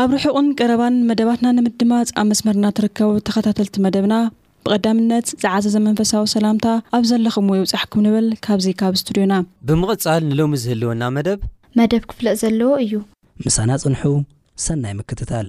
ኣብ ርሑቕን ቀረባን መደባትና ንምድማጽ ኣብ መስመርና ትርከቡ ተኸታተልቲ መደብና ብቐዳምነት ዝዓዘዘ መንፈሳዊ ሰላምታ ኣብ ዘለኹምዎ ይብጻሕኩም ንብል ካብዚ ካብ ስቱድዮና። ብምቕጻል ንሎሚ ዝህልወና መደብ። መደብ ክፍለጥ ዘለዎ እዩ። ምሳና ጽንሑ ሰናይ ምክትታል።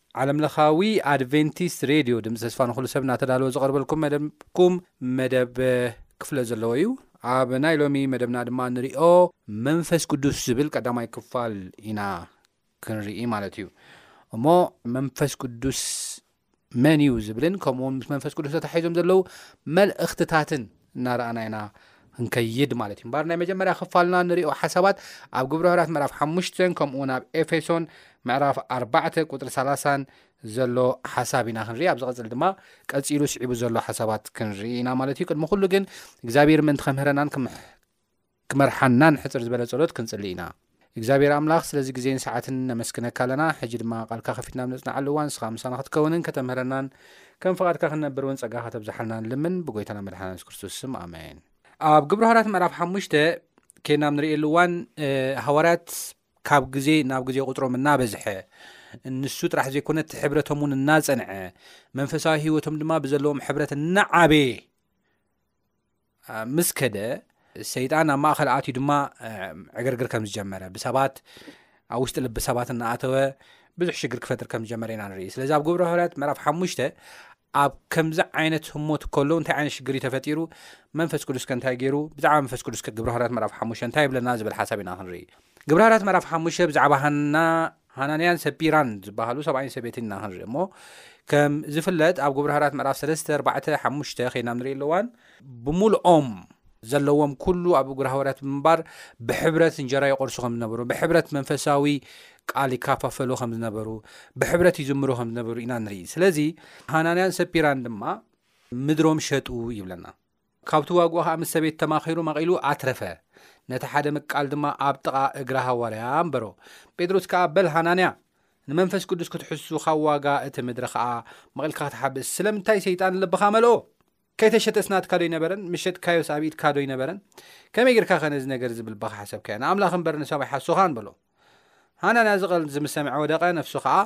ዓለምለኻዊ ኣድቨንቲስት ሬድዮ ድምፂ ተስፋ ንኹሉ ሰብ እናተዳለወ ዝቐርበልኩም መደብኩም መደብ ክፍለ ዘለዎ እዩ ኣብ ናይ ሎሚ መደብና ድማ ንሪኦ መንፈስ ቅዱስ ዝብል ቀዳማይ ክፋል ኢና ክንርኢ ማለት እዩ እሞ መንፈስ ቅዱስ መን እዩ ዝብልን ከምኡውን ምስ መንፈስ ቅዱስ ተታሒዞም ዘለዉ መልእኽትታትን እናረኣና ኢና ክንከይድ ማለት እዩ እምበር ናይ መጀመርያ ክፋልና ንሪኦ ሓሳባት ኣብ ግብረ ሕርያት ምዕራፍ ሓሙሽተን ከምኡ እውን ኣብ ኤፌሶን ምዕራፍ ኣርባዕተ ቁፅሪ ሰላሳን ዘሎ ሓሳብ ኢና ክንርኢ ኣብ ዝቐፅል ድማ ቀፂሉ ስዒቡ ዘሎ ሓሳባት ክንርኢ ኢና ማለት እዩ ቅድሚ ኩሉ ግን እግዚኣብሔር ምእንቲ ከምህረናን ክመርሓና ን ሕጽር ዝበለ ጸሎት ክንጽሊ ኢና። እግዚኣብሔር ኣምላኽ ስለዚ ግዜን ሰዓትን ነመስግነካ ኣለና ሕጂ ድማ ቃልካ ከፊትና ብ ነጽንዓሉ እዋን ንስኻ ምሳና ክትከውንን ከተምህረናን ከም ፍቓድካ ክንነብር ውን ጸጋ ከተብዝሓልና ንልምን ብጎይታና መድሓና የሱስ ክርስቶስ ስም ኣሜን ኣብ ግብሪ ሃዋርያት ምዕራፍ ሓሙሽተ ኬና ብ ንርእየሉ እዋን ሃዋርያት ካብ ግዜ ናብ ግዜ ቁጽሮም እናበዝሐ ንሱ ጥራሕ ዘይኮነ እቲ ሕብረቶም እውን እናጸንዐ መንፈሳዊ ህይወቶም ድማ ብዘለዎም ሕብረት እናዓበየ ምስ ከደ ሰይጣን ኣብ ማእኸል ኣትዩ ድማ ዕግርግር ከም ዝጀመረ ብሰባት ኣብ ውሽጢ ልቢ ሰባት እናኣተወ ብዙሕ ሽግር ክፈጥር ከም ዝጀመረ ኢና ንርኢ ስለዚ ኣብ ግብሪ ሃዋርያት ምዕራፍ ሓሙሽተ ኣብ ከምዚ ዓይነት ህሞት ከሎ እንታይ ዓይነት ሽግር እዩ ተፈጢሩ መንፈስ ቅዱስ ከ እንታይ ገይሩ ብዛዕባ መንፈስ ቅዱስ ግብሪ ሃዋርያት ምዕራፍ ሓሙሽተ እንታይ ይብለና ዝብል ሓሳብ ኢና ክንርኢ ግብሪ ሃዋርያት ምዕራፍ ሓሙሽተ ብዛዕባ ሃና ሃናንያን ሰጲራን ዝበሃሉ ሰብኣይን ሰበይትን ኢና ክንርኢ እሞ ከም ዝፍለጥ ኣብ ጉብረ ሃራት ምዕራፍ ሰለስተ ኣርባዕተ ሓሙሽተ ከይናም ንርኢ ኣለዋን ብምሉኦም ዘለዎም ኩሉ ኣብ እግሪ ሃዋርያት ብምንባር ብሕብረት እንጀራ ይቆርሱ ከም ዝነበሩ ብሕብረት መንፈሳዊ ቃል ይካፋፈሉ ከም ዝነበሩ ብሕብረት ይዝምሩ ከም ዝነበሩ ኢና ንርኢ ስለዚ ሃናንያን ሰጲራን ድማ ምድሮም ሸጡ ይብለና ካብቲ ዋግኡ ኸኣ ምስ ሰበይቱ ተማኺሩ መቒሉ ኣትረፈ። ነቲ ሓደ ምቃል ድማ ኣብ ጥቓ እግራ ሃዋርያ ኣንበሮ። ጴጥሮስ ከኣ በል ሃናንያ፣ ንመንፈስ ቅዱስ ክትሕሱ ኻብ ዋጋ እቲ ምድሪ ኸኣ መቒልካ ክትሓብእስ ስለምንታይ ሰይጣን ልብኻ መልኦ? ከይተሸጠስ ናትካዶ ኣይነበረን? ምስ ሸጥካዮስ ኣብ ኢድካዶ ኣይነበረን? ከመይ ጌርካኸ ነዚ ነገር እዚ ብልብኻ ሓሰብካዮ? ንኣምላኽ እምበር ንሰብ ኣይሓሶኻን በሎ። ሃናንያ እዚ ቐልዲ እዚ ምስ ሰምዐ ወደቐ፣ ነፍሱ ኸኣ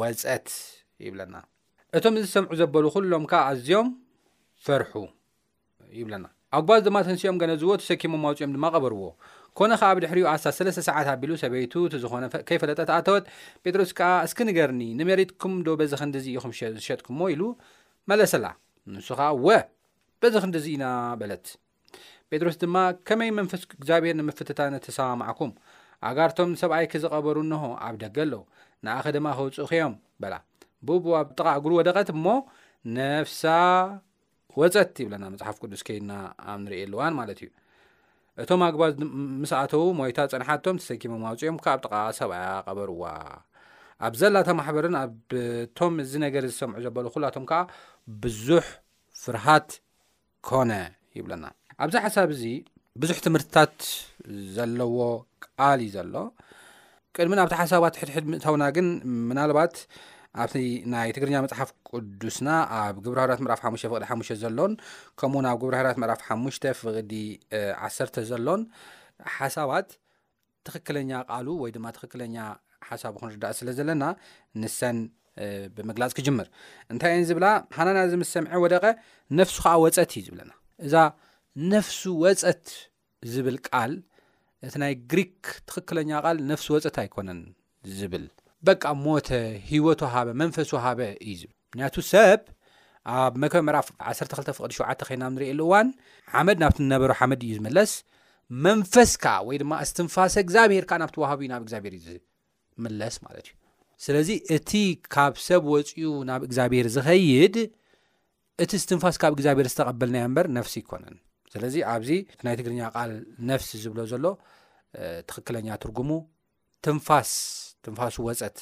ወጸት ይብለና። እቶም ዝሰምዑ ዘበሉ ኩሎም ከኣ ኣዝዮም ፈርሑ ይብለና ኣጓዝ ድማ ተንሲኦም ገነዝዎ ተሰኪሞም ኣውፅኦም ድማ ቀበርዎ ኮነ ከኣ ብድሕሪኡ ኣስታት ሰለስተ ሰዓት ኣቢሉ ሰበይቱ እቲ ዝኾነ ከይፈለጠት ኣተወት ጴጥሮስ ከኣ እስኪ ንገርኒ ንመሬትኩም ዶ በዚ ክንድዚ ኢኹም ዝሸጥኩሞ ኢሉ መለሰላ ንሱ ከኣ ወ በዚ ክንድዚ ኢና በለት ጴጥሮስ ድማ ከመይ መንፈስ እግዚኣብሔር ንምፍትታን እተሰማማዕኩም? ኣጋር እቶም ሰብኣይኪ ዝቐበሩ እንሆ ኣብ ደገ ኣለዉ፣ ንኣኺ ድማ ከውጽኡኺ እዮም በላ። ብኡብኡ ኣብ ጥቓ እግሩ ወደቐት እሞ ነፍሳ ወጸት ይብለና መጽሓፍ ቅዱስ ከይድና ኣብ ንርእየሉ እዋን ማለት እዩ። እቶም ኣግባዝ ምስ ኣተዉ ሞይታ ጸንሓቶም ተሰኪሞም ኣውፅኦም ካብ ጥቓ ሰብኣያ ቀበርዋ ኣብ ዘላታ ማሕበርን ኣብቶም እዚ ነገር ዝሰምዑ ዘበሉ ኩላቶም ከዓ ብዙሕ ፍርሃት ኮነ ይብለና ኣብዚ ሓሳብ እዚ ብዙሕ ትምህርትታት ዘለዎ ቃል እዩ ዘሎ ቅድሚ ናብቲ ሓሳባት ሕድሕድ ምእታውና ግን ምናልባት ኣብቲ ናይ ትግርኛ መፅሓፍ ቅዱስና ኣብ ግብሪ ሃራት ምዕራፍ ሓ ፍቅዲ ሓ ዘሎን ከምኡውን ኣብ ግብሪ ሃራት ምዕራፍ ሓ ፍቅዲ ዓሰተ ዘሎን ሓሳባት ትኽክለኛ ቃሉ ወይ ድማ ትኽክለኛ ሓሳቡ ክንርዳእ ስለ ዘለና ንሰን ብምግላፅ ክጅምር እንታይ እየን ዝብላ ሃናና እዚ ምስ ሰምዐ ወደቐ ነፍሱ ከዓ ወፀት እዩ ዝብለና እዛ ነፍሱ ወፀት ዝብል ቃል እቲ ናይ ግሪክ ትኽክለኛ ቃል ነፍሲ ወፀት ኣይኮነን ዝብል በቃ ሞተ ሂወቱ ሃበ መንፈሱ ሃበ እዩ ዝብል ምክንያቱ ሰብ ኣብ መክበ ምዕራፍ 12 ፍቅዲ ሸ ከይና ንሪእየሉ እዋን ሓመድ ናብቲ ነበሮ ሓመድ እዩ ዝምለስ መንፈስ ከ ወይ ድማ እስትንፋሰ እግዚኣብሄር ከ ናብቲ ዋሃብ እዩ ናብ እግዚኣብሄር እዩ ዝምለስ ማለት እዩ ስለዚ እቲ ካብ ሰብ ወፅኡ ናብ እግዚኣብሄር ዝኸይድ እቲ እስትንፋስ ካብ እግዚኣብሄር ዝተቐበልናዮ እምበር ነፍሲ ኣይኮነን ስለዚ ኣብዚ ናይ ትግርኛ ቃል ነፍሲ ዝብሎ ዘሎ ትኽክለኛ ትርጉሙ ትንፋስ ትንፋሱ ወፀት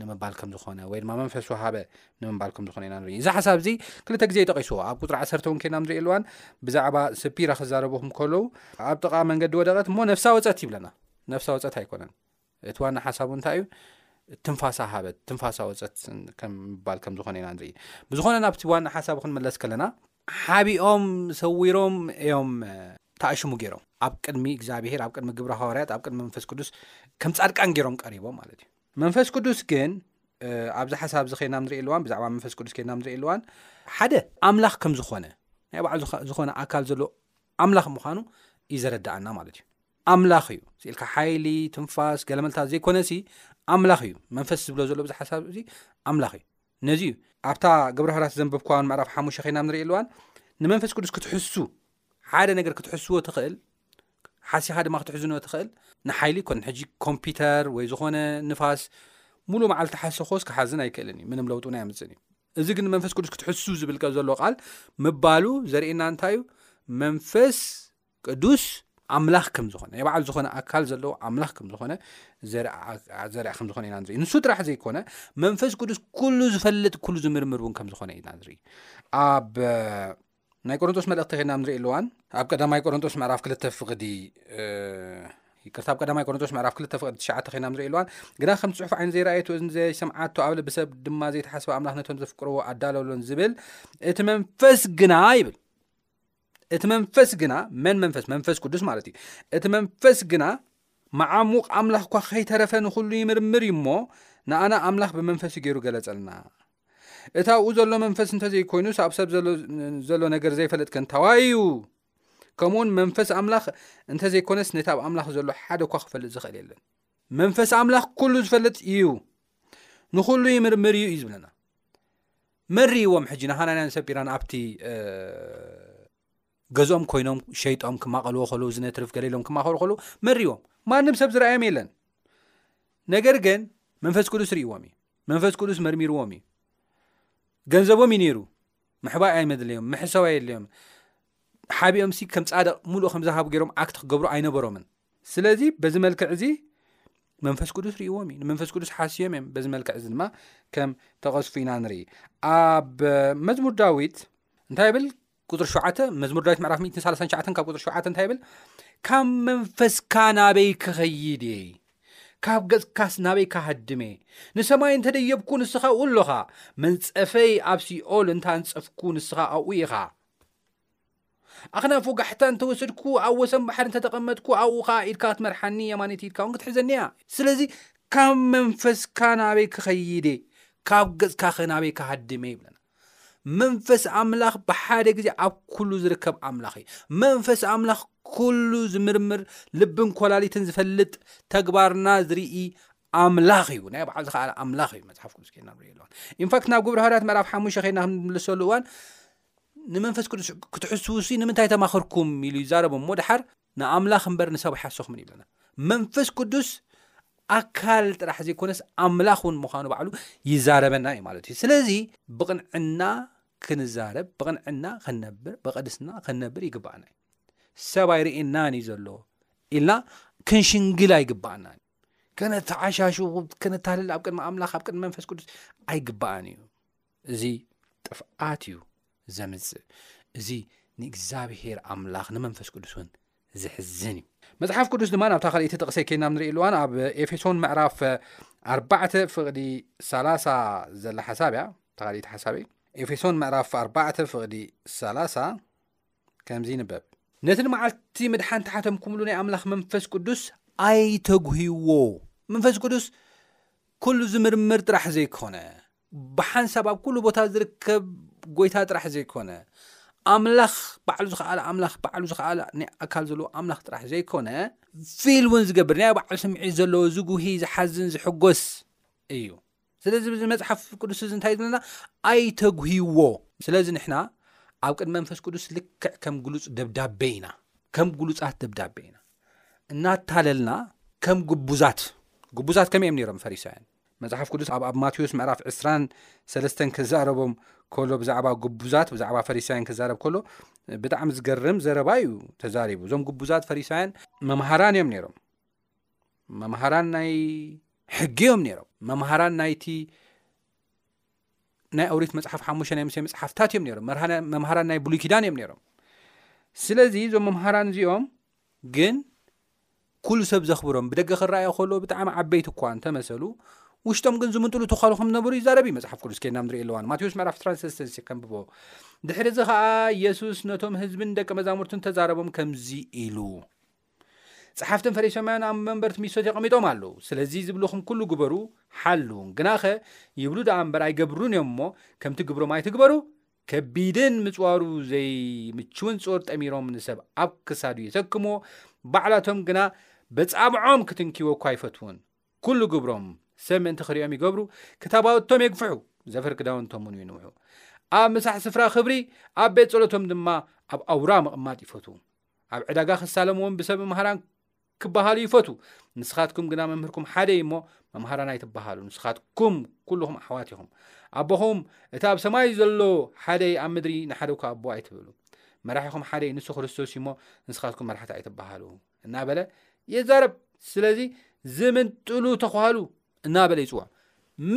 ንምባል ከም ዝኾነ ወይ ድማ መንፈሱ ሃበ ንምባል ከም ዝኾነ ኢና ንርኢ እዚ ሓሳብ እዚ ክልተ ግዜ ይጠቂስዎ ኣብ ቁፅሪ ዓሰርተ እውን ከና ንሪኦ ኣለዋን ብዛዕባ ስፒራ ክዛረበኹም ከለዉ ኣብ ጥቓ መንገዲ ወደቐት እሞ ነፍሳ ወፀት ይብለና ነፍሳ ወፀት ኣይኮነን እቲ ዋና ሓሳቡ እንታይ እዩ ትንፋሳ ሃበት ትንፋሳ ወፀት ከም ምባል ከም ዝኾነ ኢና ንርኢ ብዝኾነ ናብቲ ዋና ሓሳብ ክንመለስ ከለና ሓቢኦም ሰዊሮም እዮም ተኣሽሙ ገይሮም ኣብ ቅድሚ እግዚኣብሄር ኣብ ቅድሚ ግብረ ሃዋርያት ኣብ ቅድሚ መንፈስ ቅዱስ ከም ፃድቃን ገይሮም ቀሪቦም ማለት እዩ መንፈስ ቅዱስ ግን ኣብዚ ሓሳብ እዚ ከይና ንሪኢ ኣለዋን ብዛዕባ መንፈስ ቅዱስ ከይና ንሪኢ ኣለዋን ሓደ ኣምላኽ ከም ዝኾነ ናይ ባዕሉ ዝኾነ ኣካል ዘሎ ኣምላኽ ምዃኑ እዩ ዘረዳኣና ማለት እዩ ኣምላኽ እዩ ስኢልካ ሓይሊ ትንፋስ ገለመልታት ዘይኮነ ሲ ኣምላኽ እዩ መንፈስ ዝብሎ ዘሎ ብዚ ሓሳብ እዚ ኣምላኽ እዩ ነዚ እዩ ኣብታ ግብረ ሃራት ዘንብብኳን ምዕራፍ ሓሙሽተ ኸይናብ ንርኢ ኣለዋን ንመንፈስ ቅዱስ ክትሕሱ ሓደ ነገር ክትሕስዎ ትኽእል ሓሲኻ ድማ ክትሕዝኖ ትኽእል ንሓይሊ ኮን ሕጂ ኮምፒተር ወይ ዝኾነ ንፋስ ሙሉእ መዓል ተሓሰኾስ ክሓዝን ኣይክእልን እዩ ምንም ለውጡን ኣይምፅን እዩ እዚ ግን መንፈስ ቅዱስ ክትሕሱ ዝብልቀ ዘሎ ቃል ምባሉ ዘርእየና እንታይ እዩ መንፈስ ቅዱስ ኣምላኽ ከም ዝኾነ ናይ ባዕሉ ዝኾነ ኣካል ዘለዎ ኣምላኽ ከም ዝኾነ ዘርኣ ከም ዝኾነ ኢና ንርኢ ንሱ ጥራሕ ዘይኮነ መንፈስ ቅዱስ ኩሉ ዝፈልጥ ኩሉ ዝምርምር እውን ከም ዝኾነ ኢና ንርኢ ኣብ ናይ ቆሮንጦስ መልእኽቲ ኸና ንርኢ ኣለዋን ኣብ ቀዳማይ ቆሮንጦስ ምዕራፍ ክልተ ፍቕዲ ይቅርታ ኣብ ቀዳማይ ቆሮንጦስ ምዕራፍ ክልተ ፍቕዲ ትሽዓ ኸና ንርኢ ኣለዋን ግና ከም ፅሑፍ ዓይን ዘይረኣየቱ እን ዘይሰምዓቶ ኣብ ልቢ ሰብ ድማ ዘይተሓስበ ኣምላኽ ነቶም ዘፍቅርዎ ኣዳለሎን ዝብል እቲ መንፈስ ግና ይብል እቲ መንፈስ ግና መን መንፈስ መንፈስ ቅዱስ ማለት እዩ እቲ መንፈስ ግና መዓሙቕ ኣምላኽ እኳ ከይተረፈ ንኹሉ ይምርምር እዩ እሞ ንኣና ኣምላኽ ብመንፈስ ገይሩ ገለጸልና እቲ ኣብኡ ዘሎ መንፈስ እንተዘይኮይኑስ ኣብ ሰብ ዘሎ ነገር ዘይፈለጥ ከንታዋይ እዩ ከምኡውን መንፈስ ኣምላኽ እንተዘይኮነስ ነቲ ኣብ ኣምላኽ ዘሎ ሓደ እኳ ክፈልጥ ዝኽእል የለን መንፈስ ኣምላኽ ኩሉ ዝፈልጥ እዩ ንኹሉ ይምርምር እዩ እዩ ዝብለና መን ርእይዎም ሕጂ ንሃናንያን ሰጲራን ኣብቲ ገዝኦም ኮይኖም ሸይጦም ክማቐልዎ ከለዉ ዝነትርፍ ገለ ኢሎም ክማኸሩ ከለዉ መን ርእይዎም ማንም ሰብ ዝረኣዮም የለን ነገር ግን መንፈስ ቅዱስ ርእይዎም እዩ መንፈስ ቅዱስ መርሚርዎም እዩ ገንዘቦም እዩ ነይሩ ምሕባእ ኣይመድለዮም ምሕሰባ የለዮም ሓቢኦምሲ ከም ጻድቕ ምሉእ ከም ዝሃቡ ገይሮም ኣክት ክገብሩ ኣይነበሮምን ስለዚ በዚ መልክዕ እዚ መንፈስ ቅዱስ ርእዎም እዩ ንመንፈስ ቅዱስ ሓስዮም እዮም በዚ መልክዕ እዚ ድማ ከም ተቐስፉ ኢና ንርኢ ኣብ መዝሙር ዳዊት እንታይ ብል ቁፅሪ ሸተ መዝሙር ዳዊት ምዕራፍ 139 ካብ ቁፅሪ ሸተ እንታይ ብል ካብ መንፈስካ ናበይ ክኸይድ እየ ካብ ገጽካስ ናበይ ካሃድመ ንሰማይ እንተደየብኩ ንስኻ ኡ ኣሎኻ መንፀፈይ ኣብ ሲኦል እንታንፀፍኩ ንስኻ ኣኡ ኢኻ ኣኽናፉ ጋሕታ እንተወሰድኩ ኣብ ወሰን ባሕሪ እንተተቐመጥኩ ኣብኡ ከዓ ኢድካ ክትመርሓኒ የማነይቲ ኢድካ እውን ክትሕዘኒ እያ ስለዚ ካብ መንፈስካ ናበይ ክኸይድ እየ ካብ ገጽካ ኸ ናበይ ክሃድም እየ ይብለና መንፈስ ኣምላኽ ብሓደ ግዜ ኣብ ኩሉ ዝርከብ ኣምላኽ እዩ መንፈስ ኣምላኽ ኩሉ ዝምርምር ልብን ኮላሊትን ዝፈልጥ ተግባርና ዝርኢ ኣምላኽ እዩ ናይ በዓል ዝከኣለ ኣምላኽ እዩ መፅሓፍ ቅዱስ ከና ንሪኦ ኣለዋን ኢንፋክት ናብ ግብሪ ሃዋርያት ምዕራፍ ሓሙሽተ ከና ክንምልሰሉ እዋን ንመንፈስ ቅዱስ ክትሕስቡ ሲ ንምንታይ ተማኽርኩም ኢሉ ይዛረቦም እሞ ድሓር ንኣምላኽ እምበር ንሰብ ሓሶኹምን ይብለና መንፈስ ቅዱስ ኣካል ጥራሕ ዘይኮነስ ኣምላኽ እውን ምዃኑ ባዕሉ ይዛረበና እዩ ማለት እዩ ስለዚ ብቕንዕና ክንዛረብ ብቕንዕና ክንነብር ብቐድስና ክንነብር ይግባኣና እዩ ሰብ ኣይርእናን እዩ ዘሎ ኢልና ክንሽንግል ኣይግባኣና እዩ ከነተዓሻሹ ከነታልል ኣብ ቅድሚ ኣምላኽ ኣብ ቅድሚ መንፈስ ቅዱስ ኣይግባኣን እዩ እዚ ጥፍኣት እዩ ዘምፅእ እዚ ንእግዚኣብሄር ኣምላኽ ንመንፈስ ቅዱስ እውን ዝሕዝን እዩ መፅሓፍ ቅዱስ ድማ ናብታ ካልእቲ ጥቕሰ ከይናብ ንርእሉዋን ኣብ ኤፌሶን ምዕራፍ 4 ፍቕዲ 30 ዘላ ሓሳብ እያ እታ ካልእቲ ሓሳብ ኤፌሶን ምዕራፍ 4 ፍቕዲ 30 ከምዚ ይንበብ ነቲ ንመዓልቲ ምድሓን ተሓተምኩምሉ ናይ ኣምላኽ መንፈስ ቅዱስ ኣይተጉህይዎ መንፈስ ቅዱስ ኩሉ ዝምርምር ጥራሕ ዘይኮነ ብሓንሳብ ኣብ ኩሉ ቦታ ዝርከብ ጎይታ ጥራሕ ዘይኮነ ኣምላኽ ባዕሉ ዝኸኣለ ኣምላኽ ባዕሉ ዝኸኣለ ናይ ኣካል ዘለዎ ኣምላኽ ጥራሕ ዘይኮነ ፊል እውን ዝገብር ናይ ባዕሉ ስምዒት ዘለዎ ዝጉሂ ዝሓዝን ዝሕጎስ እዩ ስለዚ ብዚ መፅሓፍ ቅዱስ እዚ እንታይ ዝለና ኣይተጉህይዎ ስለዚ ንሕና ኣብ ቅድ መንፈስ ቅዱስ ልክዕ ከም ግሉፅ ደብዳቤ ኢና ከም ግሉፃት ደብዳቤ ኢና እናታለልና ከም ግቡዛት ግቡዛት ከመይ እዮም ነሮም ፈሪሳውያን መፅሓፍ ቅዱስ ኣኣብ ማቴዎስ ምዕራፍ 2ራሰለስተን ክዛረቦም ከሎ ብዛዕባ ግቡዛት ብዛዕባ ፈሪሳውያን ክዛረብ ከሎ ብጣዕሚ ዝገርም ዘረባ እዩ ተዛሪቡ እዞም ግቡዛት ፈሪሳውያን መምሃራን እዮም ነሮም መምሃራን ናይ ሕጊ እዮም ነይሮም መምሃራን ናይቲ ናይ ኣውሪት መፅሓፍ ሓሙሽተ ናይ ምሰይ መፅሓፍታት እዮም ነሮም መምሃራን ናይ ብሉይ ኪዳን እዮም ነይሮም ስለዚ እዞም መምሃራን እዚኦም ግን ኩሉ ሰብ ዘኽብሮም ብደገ ክረኣዮ ከሎ ብጣዕሚ ዓበይቲ እኳ እንተመሰሉ ውሽጦም ግን ዝምንጥሉ ተካሉ ከም ዝነበሩ ይዛረብ እዩ መፅሓፍ ቅዱስ ከና ንሪኢ ኣለዋን ማቴዎስ ምዕራፍ ትራንሰስተንሲ ከምብቦ ድሕሪ እዚ ከዓ የሱስ ነቶም ህዝብን ደቂ መዛሙርትን ተዛረቦም ከምዚ ኢሉ ጸሓፍትን ፈሪሰማያን ኣብ መንበርት ሚሶት የቐሚጦም ኣለዉ፣ ስለዚ ዝብሉኹም ኩሉ ግበሩ ሓልዉን፣ ግናኸ ይብሉ ደኣ እምበር ኣይገብሩን እዮም እሞ፣ ከምቲ ግብሮም ኣይትግበሩ፣ ከቢድን ምጽዋሩ ዘይምችውን ጾር ጠሚሮም ንሰብ ኣብ ክሳዱ የሰክምዎ፣ ባዕላቶም ግና በጻብዖም ክትንኪዎ እኳ ኣይፈትዉን፣ ኩሉ ግብሮም ሰብ ምእንቲ ክርእዮም ይገብሩ፣ ክታባውቶም የግፍሑ፣ ዘፈር ክዳውንቶምውን ይንውሑ፣ ኣብ ምሳሕ ስፍራ ክብሪ ኣብ ቤት ጸሎቶም ድማ ኣብ ኣውራ ምቕማጥ ይፈትዉ። ኣብ ዕዳጋ ክሳለምዎም ብሰብ መምሃራን ክበሃሉ ይፈቱ ንስኻትኩም ግና መምህርኩም ሓደ እዩ እሞ መምሃራን ኣይትበሃሉ ንስኻትኩም ኩልኹም ኣሕዋት ኢኹም ኣቦኹም እቲ ኣብ ሰማይ ዘሎ ሓደ ኣብ ምድሪ ንሓደኩ ኣቦ ኣይትብሉ መራሒኹም ሓደ ንሱ ክርስቶስ እዩ እሞ ንስኻትኩም መራሕቲ ኣይትበሃሉ እናበለ የዛረብ ስለዚ ዝምንጥሉ ተኳሉ እናበለ ይፅዋዕ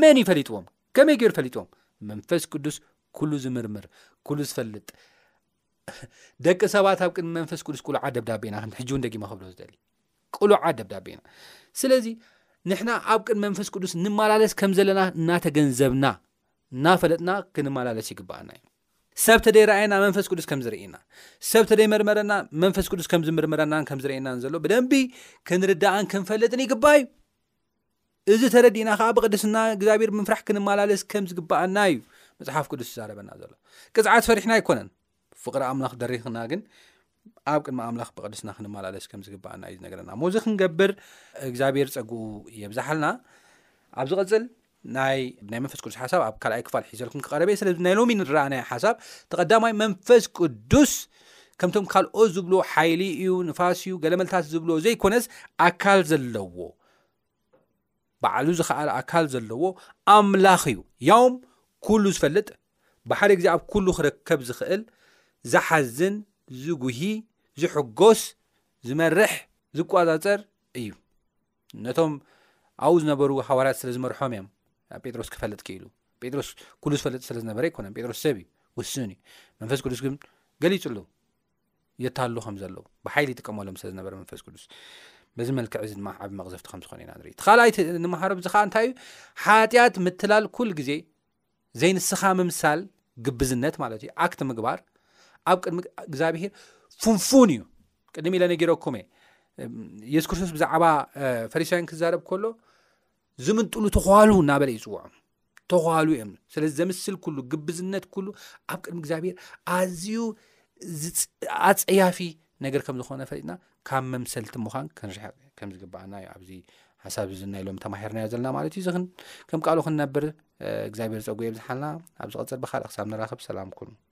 መን ይፈሊጥዎም ከመይ ገይሩ ፈሊጥዎም መንፈስ ቅዱስ ኩሉ ዝምርምር ኩሉ ዝፈልጥ ደቂ ሰባት ኣብ ቅድሚ መንፈስ ቅዱስ ቅሉዓ ደብዳቤ ኢና ከምቲ ሕጂ እውን ደጊመ ክብሎ ዝደሊ ቅሉዓ ደብዳቤ ኢና ስለዚ ንሕና ኣብ ቅድሚ መንፈስ ቅዱስ ንመላለስ ከም ዘለና እናተገንዘብና እናፈለጥና ክንመላለስ ይግበኣና እዩ ሰብ ተደይ ረኣየና መንፈስ ቅዱስ ከም ዝርእና ሰብ ተደይ መርመረና መንፈስ ቅዱስ ከም ዝምርምረናን ከም ዝርእናን ዘሎ ብደንቢ ክንርዳእን ክንፈልጥን ይግባእ እዩ እዚ ተረዲእና ከኣ ብቅድስና እግዚኣብሔር ብምፍራሕ ክንመላለስ ከም ዝግበኣና እዩ መጽሓፍ ቅዱስ ዝዛረበና ዘሎ። ቅጽዓት ፈሪሕና ኣይኮነን። ፍቅሪ ኣምላኽ ደሪኽና ግን ኣብ ቅድሚ ኣምላኽ ብቅድስና ክንመላለስ ከም ዝግበኣና እዩ ዝነገረና። እሞ እዚ ክንገብር እግዚኣብሔር ጸግኡ የብዛሓልና። ኣብ ዝቕጽል ናይ ናይ መንፈስ ቅዱስ ሓሳብ ኣብ ካልኣይ ክፋል ሒዘልኩም ክቐረበ እየ። ስለዚ ናይ ሎሚ ንረኣናዮ ሓሳብ ተቐዳማይ መንፈስ ቅዱስ ከምቶም ካልኦት ዝብልዎ ሓይሊ እዩ፣ ንፋስ እዩ፣ ገለመልታት ዝብልዎ ዘይኮነስ ኣካል ዘለዎ ባዕሉ ዝኸኣለ ኣካል ዘለዎ ኣምላኽ እዩ ያውም ኩሉ ዝፈልጥ ብሓደ ግዜ ኣብ ኩሉ ክረከብ ዝኽእል ዝሓዝን ዝጉሂ ዝሕጎስ ዝመርሕ ዝቋፃፀር እዩ ነቶም ኣብኡ ዝነበሩ ሃዋርያት ስለ ዝመርሖም እዮም ኣብ ጴጥሮስ ክፈልጥ ክኢሉ ጴጥሮስ ኩሉ ዝፈልጥ ስለ ዝነበረ ኣይኮነን ጴጥሮስ ሰብ እዩ ውስን እዩ መንፈስ ቅዱስ ግን ገሊፁ ኣሉ የታሉ ከም ዘለዉ ብሓይሊ ይጥቀመሎም ስለ ዝነበረ መንፈስ ቅዱስ በዚ መልክዕ እዚ ድማ ዓብ መቕዘፍቲ ከም ዝኾነ ኢና ንርኢ እቲ ካልኣይቲ ንምሃሮ ብዚ ከዓ እንታይ እዩ ሓጢኣት ምትላል ኩል ግዜ ዘይንስኻ ምምሳል ግብዝነት ማለት እዩ ኣክት ምግባር ኣብ ቅድሚ እግዚኣብሄር ፍንፉን እዩ ቅድሚ ኢለ ነጊረኩም እየ የሱስ ክርስቶስ ብዛዕባ ፈሪሳውያን ክዛረብ ከሎ ዝምንጥሉ ተኸዋሉ እናበለ እዩ ዝፅውዖም ተኸዋሉ እዮም ስለዚ ዘምስል ኩሉ ግብዝነት ኩሉ ኣብ ቅድሚ እግዚኣብሔር ኣዝዩ ኣፀያፊ ነገር ከም ዝኾነ ፈሊጥና ካብ መምሰልቲ ምዃን ክንርሕቕ ከም ዝግባኣና እዩ ኣብዚ ሓሳብ እዚ ናይ ሎም ተማሂርናዮ ዘለና ማለት እዩ ዝን ከም ቃሉ ክንነብር እግዚኣብሔር ፀጉ የብዝሓልና ኣብ ዝቐፅል ብካልእ ክሳብ ንራኽብ ሰላም ኩኑ